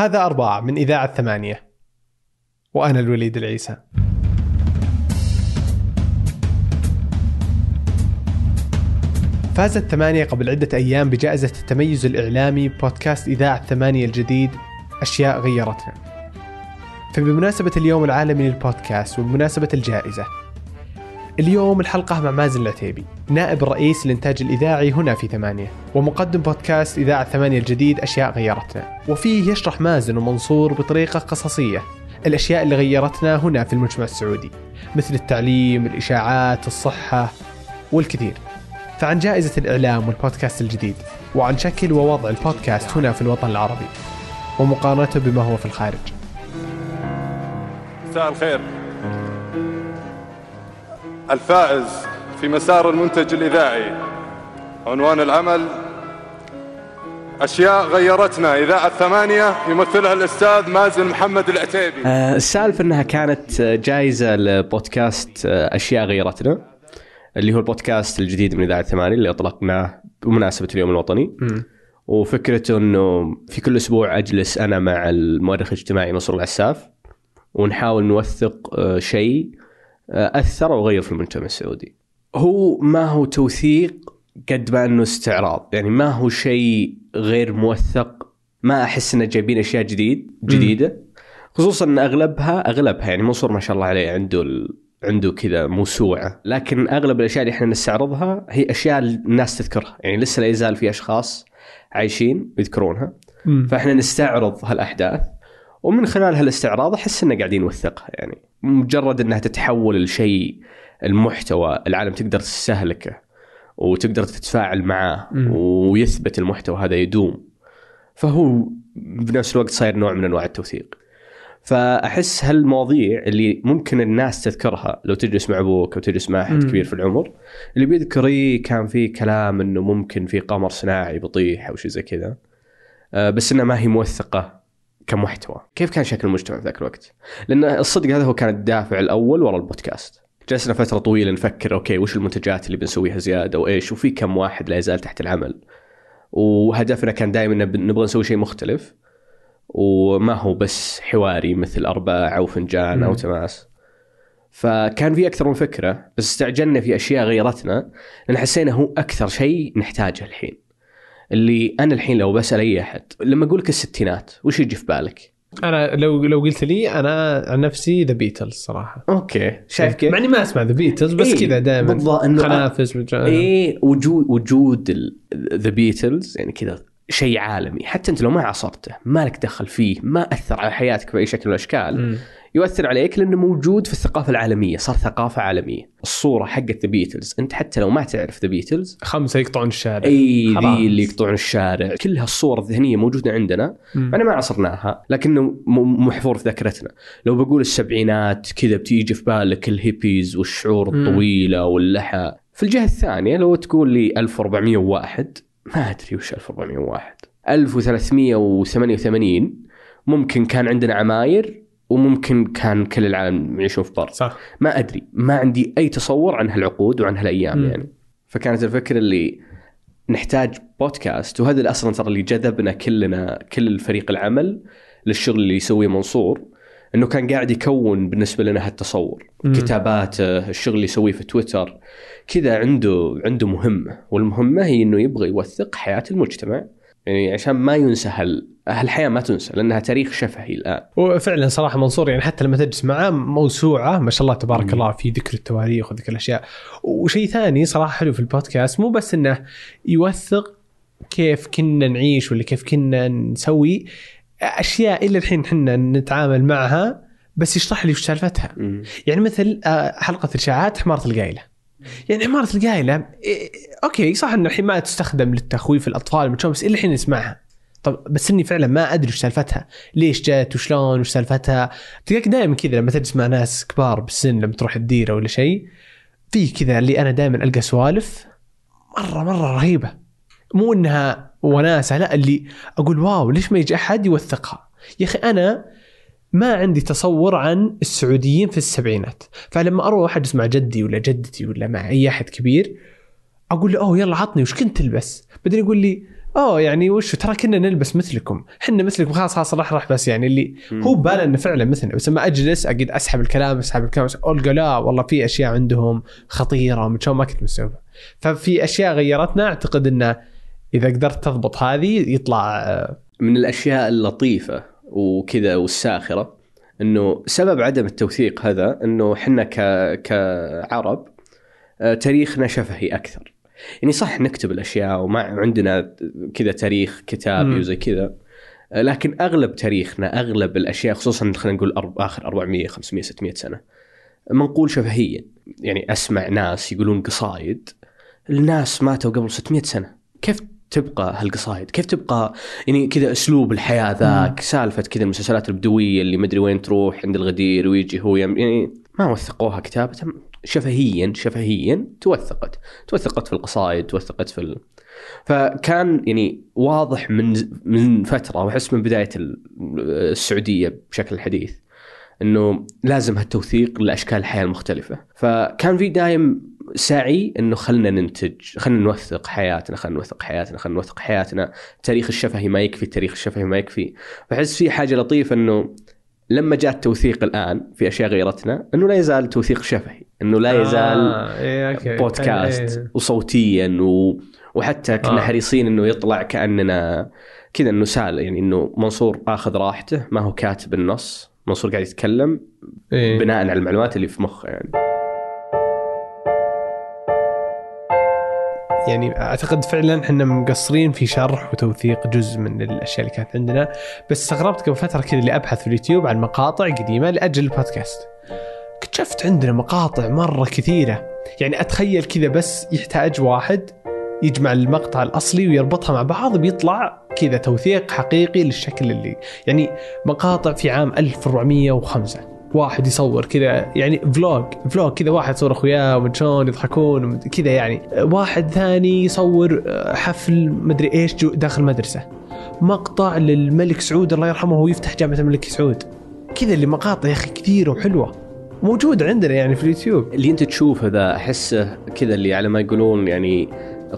هذا أربعة من إذاعة ثمانية وأنا الوليد العيسى. فازت ثمانية قبل عدة أيام بجائزة التميز الإعلامي بودكاست إذاعة ثمانية الجديد أشياء غيرتنا. فبمناسبة اليوم العالمي للبودكاست وبمناسبة الجائزة اليوم الحلقة مع مازن العتيبي نائب الرئيس للإنتاج الإذاعي هنا في ثمانية ومقدم بودكاست إذاعة ثمانية الجديد أشياء غيرتنا. وفيه يشرح مازن ومنصور بطريقة قصصية الأشياء اللي غيرتنا هنا في المجتمع السعودي مثل التعليم الإشاعات الصحة والكثير. فعن جائزة الإعلام والبودكاست الجديد وعن شكل ووضع البودكاست هنا في الوطن العربي ومقارنته بما هو في الخارج. مساء الخير. الفائز في مسار المنتج الإذاعي. عنوان العمل أشياء غيرتنا. إذاعة ثمانية يمثلها الأستاذ مازن محمد العتيبي. آه، السالفة إنها كانت جائزة لبودكاست آه، أشياء غيرتنا اللي هو البودكاست الجديد من إذاعة ثمانية اللي أطلقناه بمناسبة اليوم الوطني. وفكرته إنه في كل أسبوع أجلس أنا مع المؤرخ الاجتماعي نصر العساف ونحاول نوثق آه، شيء اثر وغير في المجتمع السعودي. هو ما هو توثيق قد ما أنه استعراض، يعني ما هو شيء غير موثق، ما أحس إنه جايبين أشياء جديد جديدة. خصوصا إن أغلبها أغلبها يعني منصور ما شاء الله عليه عنده ال... عنده كذا موسوعة، لكن أغلب الأشياء اللي إحنا نستعرضها هي أشياء الناس تذكرها، يعني لسه لا يزال في أشخاص عايشين يذكرونها، فإحنا نستعرض هالأحداث. ومن خلال هالاستعراض أحس اننا قاعدين نوثقها يعني مجرد إنها تتحول لشيء المحتوى العالم تقدر تستهلكه وتقدر تتفاعل معاه. ويثبت المحتوى هذا يدوم. فهو بنفس الوقت صاير نوع من أنواع التوثيق. فأحس هالمواضيع اللي ممكن الناس تذكرها لو تجلس مع أبوك أو تجلس مع أحد. كبير في العمر اللي بيذكر إيه كان في كلام إنه ممكن في قمر صناعي بيطيح أو شيء زي كذا. آه، بس انها ما هي موثقة. كمحتوى. كيف كان شكل المجتمع في ذاك الوقت؟ لأن الصدق هذا هو كان الدافع الأول وراء البودكاست. جلسنا فترة طويلة نفكر okay وش المنتجات اللي بنسويها زيادة وإيش؟ وفي كم واحد لا يزال تحت العمل. وهدفنا كان دائما نبغى نسوي شيء مختلف. وما هو بس حواري مثل أرباع أو فنجان أو. تماس. فكان في أكثر من فكرة بس استعجلنا في أشياء غيرتنا لأن حسينا هو أكثر شيء نحتاجه الحين. اللي أنا الحين لو بسال اي أحد لما أقول لك الستينات وش يجي في بالك؟ أنا لو لو قلت لي أنا عن نفسي The Beatles صراحة okay شايف كيف؟ مع اني ما أسمع The Beatles بس إيه، كذا دائما بالضبط إنه خنافس إيه وجود وجود The Beatles يعني كذا شيء عالمي حتى أنت لو ما عاصرته ما لك دخل فيه ما أثر على حياتك بأي شكل من الأشكال. يؤثر عليك لأنه موجود في الثقافة العالمية صار ثقافة عالمية. الصورة حقت The Beatles أنت حتى لو ما تعرف The Beatles خمسة يقطعون الشارع. أي. ذي اللي يقطعون الشارع. كل هالصور الذهنية موجودة عندنا. أنا ما عصرناها لكنه محفور في ذاكرتنا. لو بقول السبعينات كذا بتيجي في بالك الهيبيز والشعور. الطويلة واللحى. في الجهة الثانية لو تقول لي 1401 ما أدري وش 1401 1388 ممكن كان عندنا عماير وممكن كان كل العالم يعيشون في بر صح. ما أدري ما عندي أي تصور عن هالعقود وعن هالأيام مم. يعني. فكانت الفكرة اللي نحتاج بودكاست وهذا اللي أصلا ترى اللي جذبنا كلنا كل الفريق العمل للشغل اللي يسويه منصور إنه كان قاعد يكون بالنسبة لنا هالتصور. مم. كتاباته الشغل اللي يسويه في تويتر كذا عنده عنده مهمة. والمهمة هي إنه يبغى يوثق حياة المجتمع. يعني عشان ما ينسى هال هالحياة ما تنسى لأنها تاريخ شفهي الآن وفعلا صراحة منصور يعني حتى لما تجلس معاه موسوعة ما شاء الله تبارك. الله في ذكر التواريخ وذكر الأشياء وشيء ثاني صراحة حلو في البودكاست مو بس إنه يوثق كيف كنا نعيش ولا كيف كنا نسوي أشياء إلى الحين إحنا نتعامل معها بس يشرح لي وش سالفتها. يعني مثل آه، حلقة الإشاعات حمارة القايلة يعني حماره القايلة إيه، أوكي صح ان الحين ما تستخدم للتخويف الأطفال بس إلى الحين نسمعها. طب بس إني فعلا ما أدري وش سالفتها، ليش جت وشلون وش سالفتها، تلقاك دائما كذا لما تجلس مع ناس كبار بالسن لما تروح الديرة ولا شيء في كذا اللي أنا دائما ألقى سوالف مرة مرة رهيبة. مو إنها وناسة لا اللي أقول واو ليش ما يجي أحد يوثقها؟ يا أخي أنا ما عندي تصور عن السعوديين في السبعينات. فلما أروح اجلس مع جدي ولا جدتي ولا مع أي أحد كبير أقول له أوه يلا عطني وش كنت تلبس؟ بعدين يقول لي أوه يعني وش ترى كنا نلبس مثلكم. إحنا مثلكم خلاص خلاص راح راح بس يعني اللي هو بباله إنه فعلا مثلنا. بس لما أجلس اقعد أسحب الكلام أسحب الكلام القى لا والله في أشياء عندهم خطيرة من ما كنت مستوعب ففي أشياء غيرتنا أعتقد إنه إذا قدرت تضبط هذه يطلع آه، من الأشياء اللطيفة. وكذا والساخرة إنه سبب عدم التوثيق هذا إنه إحنا ك كعرب آه، تاريخنا شفهي أكثر. يعني صح نكتب الأشياء وما عندنا كذا تاريخ كتابي. وزي كذا آه، لكن أغلب تاريخنا أغلب الأشياء خصوصا خلينا نقول أرب- آخر 400 500 600 سنة منقول شفهيا. يعني أسمع ناس يقولون قصايد الناس ماتوا قبل 600 سنة. كيف تبقى هالقصايد؟ كيف تبقى يعني كذا أسلوب الحياة ذاك؟ سالفة كذا المسلسلات البدوية اللي مدري وين تروح عند الغدير ويجي هو يم يعني ما وثقوها كتابة شفهيا شفهيا توثقت. توثقت في القصائد توثقت في ال... فكان يعني واضح من من فترة وأحس من بداية ال- السعودية بشكل حديث. إنه لازم هالتوثيق لأشكال الحياة المختلفة فكان في دايم سعي إنه خلنا ننتج خلنا نوثق حياتنا خلنا نوثق حياتنا خلنا نوثق حياتنا التاريخ الشفهي ما يكفي التاريخ الشفهي ما يكفي فأحس في حاجة لطيفة إنه لما جاء التوثيق الآن في أشياء غيرتنا إنه لا يزال توثيق شفهي إنه لا يزال آه، إيه، أوكي. بودكاست إيه. وصوتيا و... وحتى كنا آه. حريصين إنه يطلع كأننا كذا إنه سال يعني إنه منصور آخذ راحته ما هو كاتب النص منصور قاعد يتكلم إيه. بناء على المعلومات اللي في مخه يعني. يعني أعتقد فعلا إحنا مقصرين في شرح وتوثيق جزء من الأشياء اللي كانت عندنا بس استغربت قبل فترة كذا اللي أبحث في اليوتيوب عن مقاطع قديمة لأجل البودكاست. اكتشفت عندنا مقاطع مرة كثيرة. يعني أتخيل كذا بس يحتاج واحد يجمع المقطع الأصلي ويربطها مع بعض بيطلع كذا توثيق حقيقي للشكل اللي يعني مقاطع في عام 1405 واحد يصور كذا يعني vlog vlog كذا واحد يصور اخوياه ومن شلون يضحكون كذا يعني. واحد ثاني يصور آه، حفل مدري إيش داخل مدرسة. مقطع للملك سعود الله يرحمه وهو يفتح جامعة الملك سعود. كذا اللي مقاطع يا أخي كثيره وحلوة. موجوده عندنا يعني في اليوتيوب. اللي أنت تشوفه ذا أحسه كذا اللي على ما يقولون يعني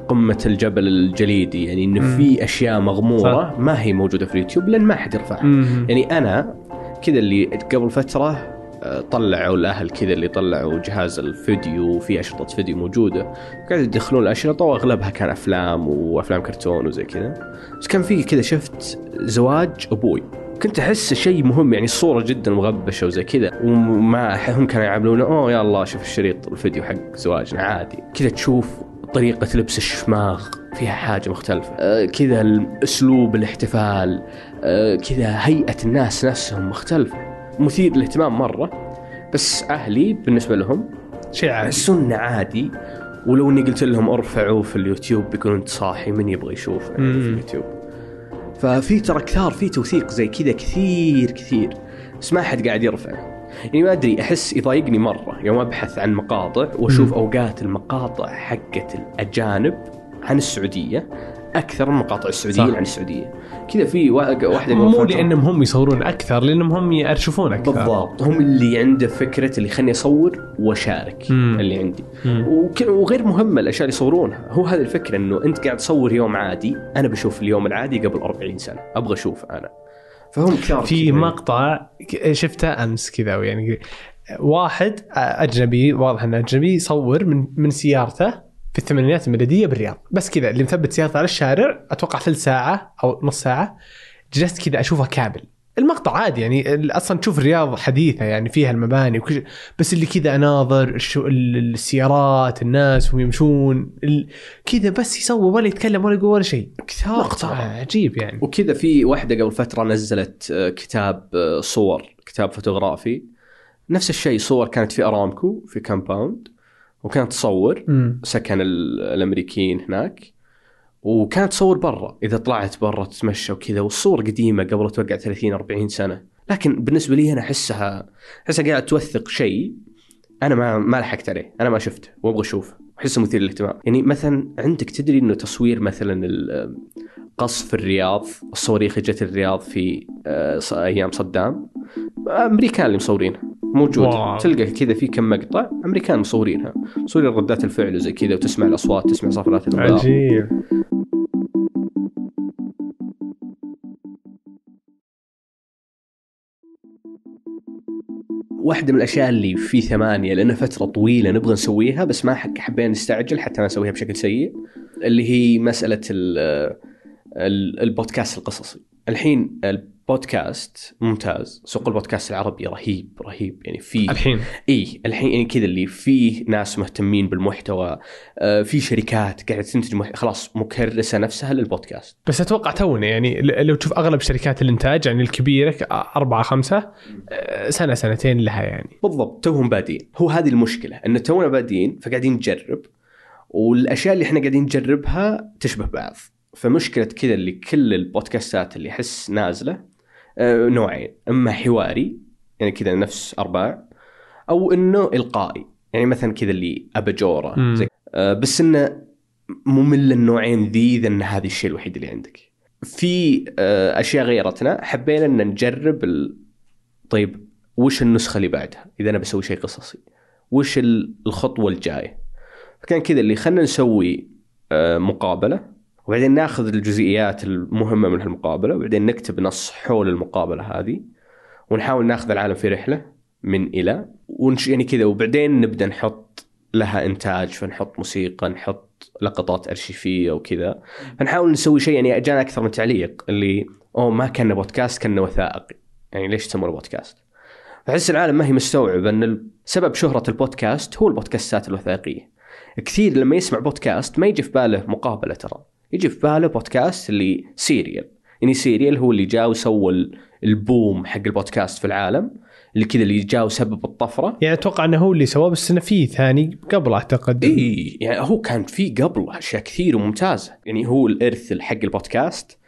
قمة الجبل الجليدي يعني إنه. في أشياء مغمورة صح. ما هي موجودة في اليوتيوب لأن ما حد يرفعها. يعني أنا كذا اللي قبل فترة آه، طلعوا الأهل كذا اللي طلعوا جهاز الفيديو وفي أشرطة فيديو موجودة قاعد يدخلون الأشرطة وأغلبها كان أفلام وأفلام كرتون وزي كذا بس كان في كذا شفت زواج أبوي كنت أحس شيء مهم يعني الصورة جدا مغبشة وزي كذا وما هم كانوا يعاملونه أوه يلا شوف الشريط الفيديو حق زواجنا عادي كذا تشوف طريقة لبس الشماغ فيها حاجة مختلفة. آه كذا اسلوب الاحتفال آه كذا هيئة الناس نفسهم مختلفة. مثير للاهتمام مرة بس أهلي بالنسبة لهم شيء عادي. يحسون عادي. ولو إني قلت لهم ارفعوه في اليوتيوب بيقولون انت صاحي من يبغى يشوفه يعني في. اليوتيوب؟ ففي ترى كثار في توثيق زي كذا كثير كثير. بس ما حد قاعد يرفعه يعني ما أدري أحس يضايقني مرة يوم أبحث عن مقاطع وأشوف. أوقات المقاطع حقت الأجانب عن السعودية أكثر من مقاطع السعوديين صح. عن السعودية كذا في وا- واحدة قبل مو لأنهم هم يصورون أكثر لأنهم هم يرشفون أكثر بالضبط هم اللي عنده فكرة اللي خلني أصور وأشارك مم. اللي عندي مم. وغير مهمه الأشياء اللي يصورونها هو هذه الفكرة إنه أنت قاعد تصور يوم عادي أنا بشوف اليوم العادي قبل 40 سنة أبغى اشوفه أنا فهم كثار في. مقطع شفته أمس كذا يعني واحد أجنبي واضح إنه أجنبي يصور من من سيارته في الثمانينات الميلادية بالرياض بس كذا اللي مثبت سيارته على الشارع أتوقع ثلث ساعة أو نص ساعة جلست كذا اشوفها كامل المقطع عادي يعني أصلا تشوف الرياض حديثة يعني فيها المباني وكل شيء بس اللي كذا أناظر السيارات الناس وهم يمشون ال- كذا بس يصور ولا يتكلم ولا يقول ولا شيء. مقطع. عجيب يعني. وكذا في واحدة قبل فترة نزلت آه، كتاب آه، صور كتاب فوتوغرافي. نفس الشيء صور كانت في أرامكو في كامباوند وكانت تصور سكن ال- الأمريكيين هناك. وكانت تصور برا. إذا طلعت برا تتمشى وكذا والصور قديمة قبل أتوقع 30 40 سنة. لكن بالنسبة لي أنا أحسها أحسها قاعد توثق شيء أنا ما ما لحقت عليه. أنا ما شفته وأبغى اشوفه أحسه مثير للاهتمام. يعني مثلا عندك تدري إنه تصوير مثلا قصف الرياض الصواريخ اللي جت الرياض في آه، أيام صدام؟ أمريكان اللي مصورينها موجوده واو. تلقى كذا في كم مقطع أمريكان مصورينها. مصورين ردات الفعل وزي كذا وتسمع الأصوات تسمع صفرات الغبار عجيب. واحدة من الأشياء اللي في ثمانية لأنها فترة طويلة نبغى نسويها بس ما حبينا نستعجل حتى ما نسويها بشكل سيء اللي هي مسألة البودكاست القصصي. الحين البودكاست ممتاز سوق البودكاست العربي رهيب رهيب. يعني في الحين؟ اي الحين يعني كذا اللي فيه ناس مهتمين بالمحتوى آه، في شركات قاعدة تنتج مح... خلاص مكرسة نفسها للبودكاست. بس أتوقع تونا يعني لو تشوف أغلب شركات الإنتاج يعني الكبيرة أربعة خمسة آه، سنة سنتين لها يعني. بالضبط توهم بادين هو هذه المشكلة إن تونا بادين فقاعدين نجرب والأشياء اللي إحنا قاعدين نجربها تشبه بعض. فمشكلة كذا اللي كل البودكاستات اللي أحس نازلة آه، نوعين. أما حواري يعني كذا نفس أرباع أو إنه إلقائي. يعني مثلا كذا اللي اباجوره. زي آه، بس إنه ممل النوعين ذي اذا إن هذا الشيء الوحيد اللي عندك. في آه، أشياء غيرتنا حبينا إن نجرب ال... طيب وش النسخة اللي بعدها؟ إذا أنا بسوي شيء قصصي. وش ال- الخطوة الجاية؟ فكان كذا اللي خلينا نسوي مقابلة. وبعدين ناخذ الجزئيات المهمة من هالمقابلة وبعدين نكتب نص حول المقابلة هذه ونحاول ناخذ العالم في رحلة من إلى ونش يعني كذا وبعدين نبدأ نحط لها إنتاج فنحط موسيقى نحط لقطات أرشيفية وكذا فنحاول نسوي شيء يعني جانا أكثر من تعليق اللي أوه ما كان بودكاست كان وثائقي يعني ليش تسمونه بودكاست؟ فحس العالم ما هي مستوعب إن سبب شهرة البودكاست هو البودكاستات الوثائقية. كثير لما يسمع بودكاست ما يجي في باله مقابلة ترى، يجي في باله بودكاست اللي Serial، يعني Serial هو اللي جاء وسوى ال- البوم حق البودكاست في العالم اللي كذا اللي جاء وسبب الطفرة. يعني أتوقع إنه هو اللي سواه بس إنه في ثاني قبل أعتقد. إي يعني هو كان في قبل أشياء كثير وممتازه يعني هو الإرث حق البودكاست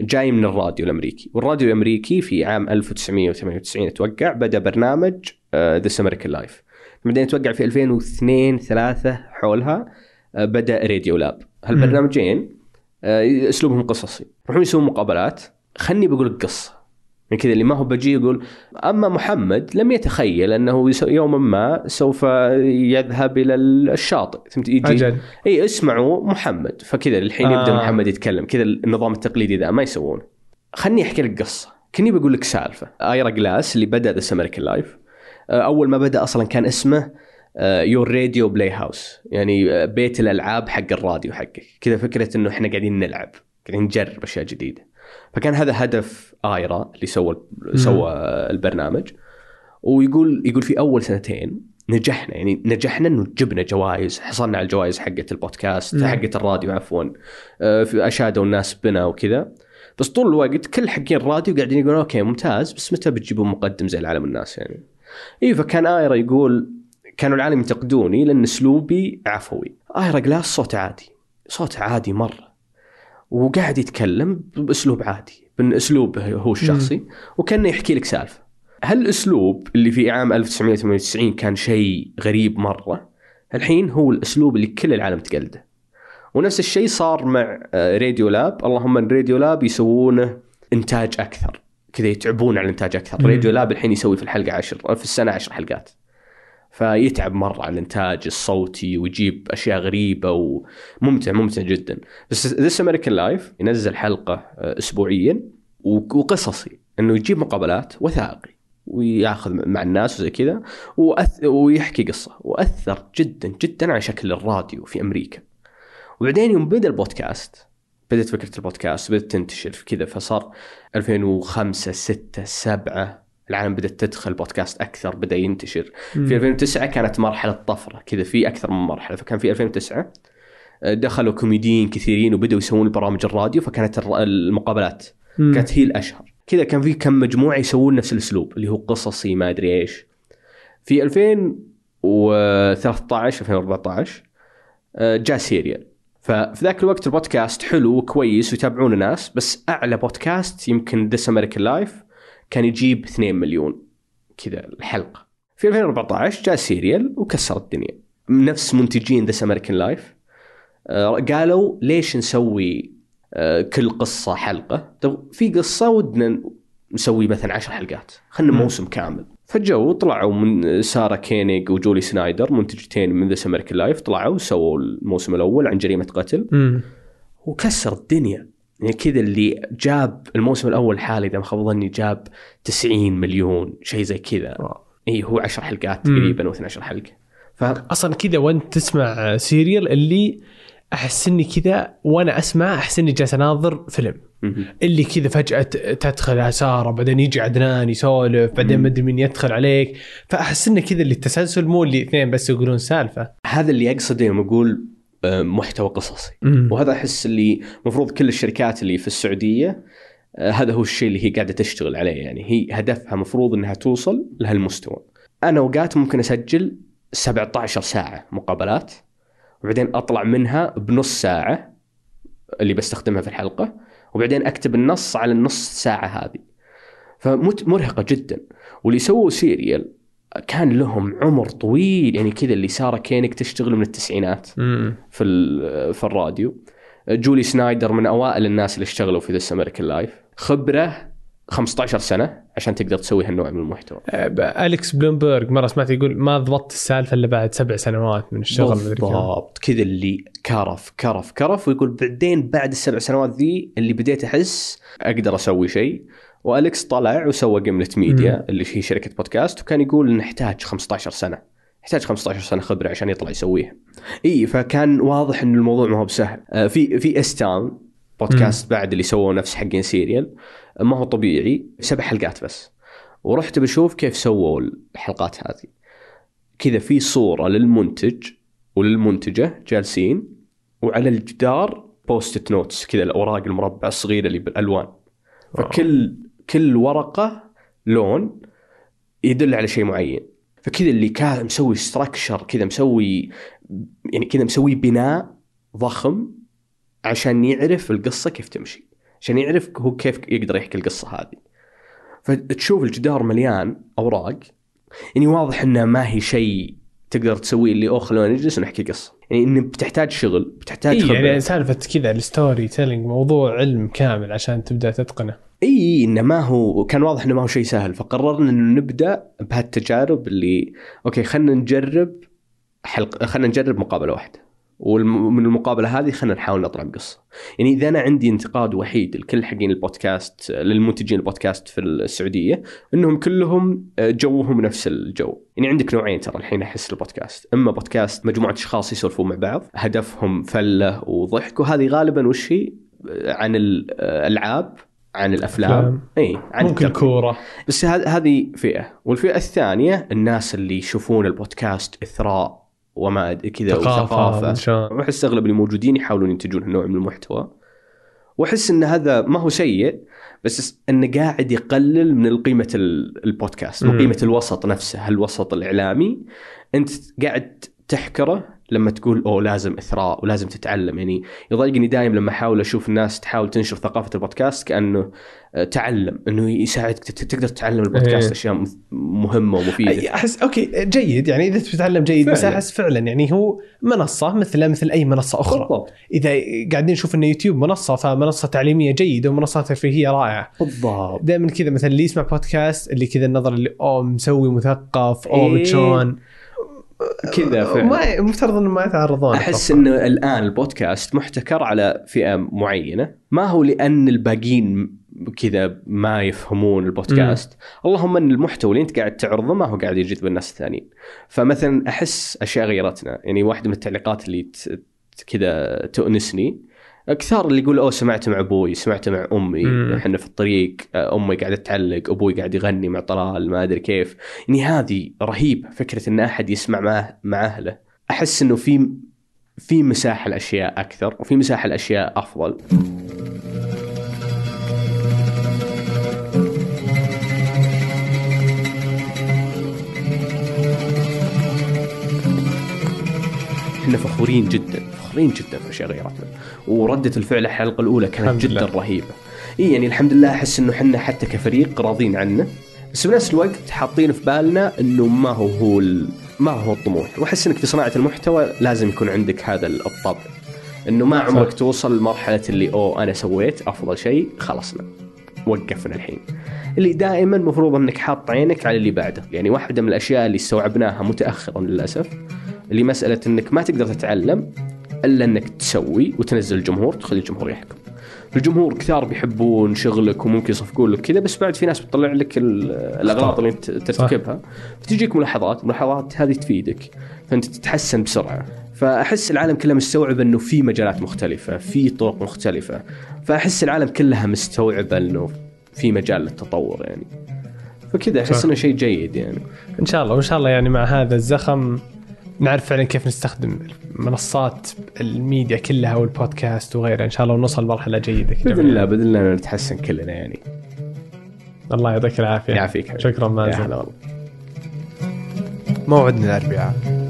جاي من الراديو الأمريكي. والراديو الأمريكي في عام 1998 أتوقع بدأ برنامج This American Life بعدين أتوقع في 2002 3 حولها آه، بدأ Radiolab هالبرنامجين أسلوبهم قصصي. يروحون يسوون مقابلات. خلني بقول لك قصه يعني كذا اللي ما هو بجي يقول أما محمد لم يتخيل أنه يوما ما سوف يذهب إلى الشاطئ. فهمت؟ يجي أجل. إي اسمعوا محمد. فكذا الحين آه. يبدا محمد يتكلم. كذا النظام التقليدي ذا ما يسوونه. خلني أحكي لك قصة. كني بقول لك سالفة. ايرا جلاس اللي بدأ This American Life أول ما بدأ أصلا كان اسمه Your Radio Playhouse يعني آه، بيت الألعاب حق الراديو حقك. كذا فكرة إنه إحنا قاعدين نلعب قاعدين نجرب أشياء جديدة. فكان هذا هدف آيرا اللي سوى سوى البرنامج. ويقول يقول في أول سنتين نجحنا يعني نجحنا إنه جبنا جوائز حصلنا على الجوائز حقت البودكاست. حقت الراديو عفوا. آه، في أشادوا الناس بنا وكذا. بس طول الوقت كل حقين الراديو قاعدين يقولون okay ممتاز بس متى بتجيبون مقدم زي العالم الناس يعني؟ اي فكان آيرا يقول كانوا العالم ينتقدوني لأن أسلوبي عفوي. ايرا جلاس صوت عادي. صوت عادي مرة. وقاعد يتكلم بأسلوب عادي باسلوبه هو الشخصي وكأنه يحكي لك سالفة. هالاسلوب اللي في عام 1998 كان شيء غريب مرة؟ الحين هو الأسلوب اللي كل العالم تقلده. ونفس الشيء صار مع آه، Radiolab. اللهم إن Radiolab يسوونه إنتاج أكثر. كذا يتعبون على الإنتاج أكثر. Radiolab الحين يسوي في الحلقة عشر في السنة عشر حلقات. فيتعب مرة على الإنتاج الصوتي ويجيب أشياء غريبة وممتع ممتع جدا. بس This American Life ينزل حلقة آه، اسبوعيا وقصصي. إنه يجيب مقابلات وثائقي وياخذ مع الناس وزي كذا وأث... ويحكي قصة. وأثر جدا جدا على شكل الراديو في أمريكا. وبعدين يوم بدأ البودكاست بدأت فكرة البودكاست بدأت تنتشر في كذا فصار 2005 6 7 العالم بدأت تدخل بودكاست أكثر بدأ ينتشر. في 2009 كانت مرحلة طفرة كذا في أكثر من مرحلة. فكان في 2009 آه، دخلوا كوميديين كثيرين وبدأوا يسوون برامج الراديو فكانت المقابلات مم. كانت هي الأشهر. كذا كان في كم مجموعة يسوون نفس الأسلوب اللي هو قصصي ما أدري إيش. في 2013 2014 آه، جاء Serial. ففي ذاك الوقت البودكاست حلو وكويس ويتابعونه ناس بس أعلى بودكاست يمكن This American Life كان يجيب 2 مليون كذا الحلقة. في 2014 جاء Serial وكسر الدنيا. نفس منتجين This American Life قالوا ليش نسوي آه، كل قصة حلقة؟ طب في قصة ودنا نسوي مثلا عشر حلقات. خلنا مم. موسم كامل. فجوا طلعوا من ساره كينيج وجولي سنايدر منتجتين من This American Life طلعوا سووا الموسم الأول عن جريمة قتل. مم. وكسر الدنيا. يعني كذا اللي جاب الموسم الأول حالي إذا ما خاب ظني جاب 90 مليون شيء زي كذا إي هو 10 حلقات. تقريبا أو 12 حلقة ف أصلا كذا وأنت تسمع سيريال اللي أحس إني كذا وأنا أسمع أحس إني جالس أناظر فيلم. اللي كذا فجأة تدخل سارة بعدين يجي عدنان يسولف بعدين مم. مدري مين يدخل عليك فأحس إنه كذا اللي التسلسل مو اللي اثنين بس يقولون سالفة هذا اللي أقصده يوم أقول محتوى قصصي وهذا أحس اللي المفروض كل الشركات اللي في السعودية آه، هذا هو الشيء اللي هي قاعدة تشتغل عليه يعني هي هدفها مفروض إنها توصل لهالمستوى. أنا اوقات ممكن أسجل 17 ساعة مقابلات وبعدين أطلع منها بنص ساعة اللي بستخدمها في الحلقة وبعدين أكتب النص على النص ساعة هذه. فمرهقه جدا واللي سووا Serial كان لهم عمر طويل يعني كذا اللي سارة كينك تشتغل من التسعينات امم في في الراديو. جولي سنايدر من أوائل الناس اللي اشتغلوا في This American Life خبرة 15 سنة عشان تقدر تسوي هالنوع من المحتوى. أليكس بلومبرج مرة سمعت يقول ما ضبطت السالفة إلا بعد سبع سنوات من الشغل. بالضبط. كذا اللي كرف كرف كرف ويقول بعدين بعد السبع سنوات ذي اللي بديت أحس أقدر أسوي شيء. والكس طلع وسوى Gimlet Media مم. اللي هي شركة بودكاست وكان يقول نحتاج 15 سنة. يحتاج 15 سنة خبرة عشان يطلع يسويها. إي فكان واضح إن الموضوع ما هو بسهل. آه، في في S-Town بودكاست بعد اللي سووا نفس حقين Serial آه، ما هو طبيعي. سبع حلقات بس. ورحت بشوف كيف سووا الحلقات هذه. كذا في صورة للمنتج وللمنتجة جالسين وعلى الجدار Post-it notes كذا الأوراق المربع الصغيرة اللي بالألوان. فكل كل ورقة لون يدل على شيء معين. فكذا اللي كان مسوي structure كذا مسوي يعني كذا مسوي بناء ضخم عشان يعرف القصة كيف تمشي عشان يعرف هو كيف يقدر يحكي القصة هذه. فتشوف الجدار مليان أوراق يعني واضح انها ما هي شيء تقدر تسويه اللي أوه خلونا نجلس ونحكي قصة. يعني انه بتحتاج شغل بتحتاج خبره يعني سالفة كذا ال storytelling موضوع علم كامل عشان تبدأ تتقنه. إي إنه ما هو كان واضح إنه ما هو شيء سهل فقررنا إنه نبدأ بهالتجارب اللي okay خلينا نجرب حلقه خلينا نجرب مقابلة واحدة ومن المقابلة هذه خلينا نحاول نطلع بقصة. يعني إذا أنا عندي انتقاد وحيد لكل حقين البودكاست للمنتجين البودكاست في السعودية إنهم كلهم جوهم نفس الجو. يعني عندك نوعين ترى الحين أحس البودكاست، أما بودكاست مجموعة أشخاص يسولفون مع بعض هدفهم فلة وضحك وهذه غالبا وش هي؟ عن الالعاب عن الأفلام. إي عن ممكن. كورة بس هذ- هذه فئة والفئة الثانية الناس اللي يشوفون البودكاست إثراء وما كذا ثقافة وثقافة. وأحس أغلب اللي موجودين يحاولون ينتجون هالنوع من المحتوى وأحس إن هذا ما هو سيء بس إنه قاعد يقلل من قيمه ال- البودكاست من. قيمة الوسط نفسه الوسط الإعلامي أنت قاعد تحكره لما تقول أوه لازم إثراء ولازم تتعلم. يعني يضايقني دايم لما أحاول أشوف الناس تحاول تنشر ثقافة البودكاست كأنه آه، تعلم إنه يساعدك تقدر تتعلم البودكاست إيه. أشياء مهمة ومفيدة. أحس okay جيد. يعني إذا تتعلم جيد بس. أحس فعلا يعني هو منصة مثل مثل أي منصة أخرى. بالضبط. إذا قاعدين نشوف إن يوتيوب منصة فمنصة تعليمية جيدة ومنصة ترفيهية رائعة. بالضبط. دائما كذا مثلا اللي يسمع بودكاست اللي كذا النظر اللي أوه مسوي مثقف أوه إيه. متشون كذا فعلا. ما مفترض إنه ما يتعرضون أحس. إنه الآن البودكاست محتكر على فئة معينة. ما هو لأن الباقيين كذا ما يفهمون البودكاست. اللهم إن المحتوى اللي أنت قاعد تعرضه ما هو قاعد يجذب الناس الثانيين. فمثلا أحس أشياء غيرتنا. يعني واحدة من التعليقات اللي كذا تؤنسني كثار اللي يقول أوه سمعت مع أبوي سمعت مع أمي. إحنا في الطريق آه، أمي قاعدة تعلق أبوي قاعد يغني مع طلال ما أدري كيف. يعني هذه رهيبة فكرة إن أحد يسمع مع مع أهله. أحس إنه في في مساحة لأشياء أكثر وفي مساحة لأشياء أفضل. إحنا فخورين جدا فخورين جدا في اشياء غيرتنا وردة الفعل الحلقة الأولى كانت جدا لله. رهيبة. إي يعني الحمد لله أحس إنه إحنا حتى كفريق راضين عنه. بس بنفس الوقت حاطين في بالنا إنه ما هو هو ال- ما هو الطموح. وأحس إنك في صناعة المحتوى لازم يكون عندك هذا الطبع. إنه ما عمرك توصل لمرحلة اللي أوه أنا سويت أفضل شيء خلصنا وقفنا الحين. اللي دائما المفروض إنك حاط عينك على اللي بعده. يعني واحدة من الأشياء اللي استوعبناها متاخرا للأسف اللي مساله إنك ما تقدر تتعلم إلا إنك تسوي وتنزل الجمهور تخلي الجمهور يحكم. الجمهور كثار بيحبون شغلك وممكن يصفقون لك كذا بس بعد في ناس بتطلع لك ال- الاغلاط اللي أنت ترتكبها. فتجيك ملاحظات الملاحظات هذه تفيدك فأنت تتحسن بسرعة. فأحس العالم كله مستوعب إنه في مجالات مختلفة في طرق مختلفة. فأحس العالم كلها مستوعبة إنه في مجال للتطور يعني. فكذا أحس. إنه شيء جيد يعني. إن شاء الله وإن شاء الله يعني مع هذا الزخم نعرف فعلا كيف نستخدم منصات الميديا كلها والبودكاست وغيرها. إن شاء الله ونوصل مرحله جيدة كذا بإذن الله بإذن الله نتحسن كلنا يعني. الله يعطيك العافية. يعافيك. شكرا مازن. موعدنا الأربعاء.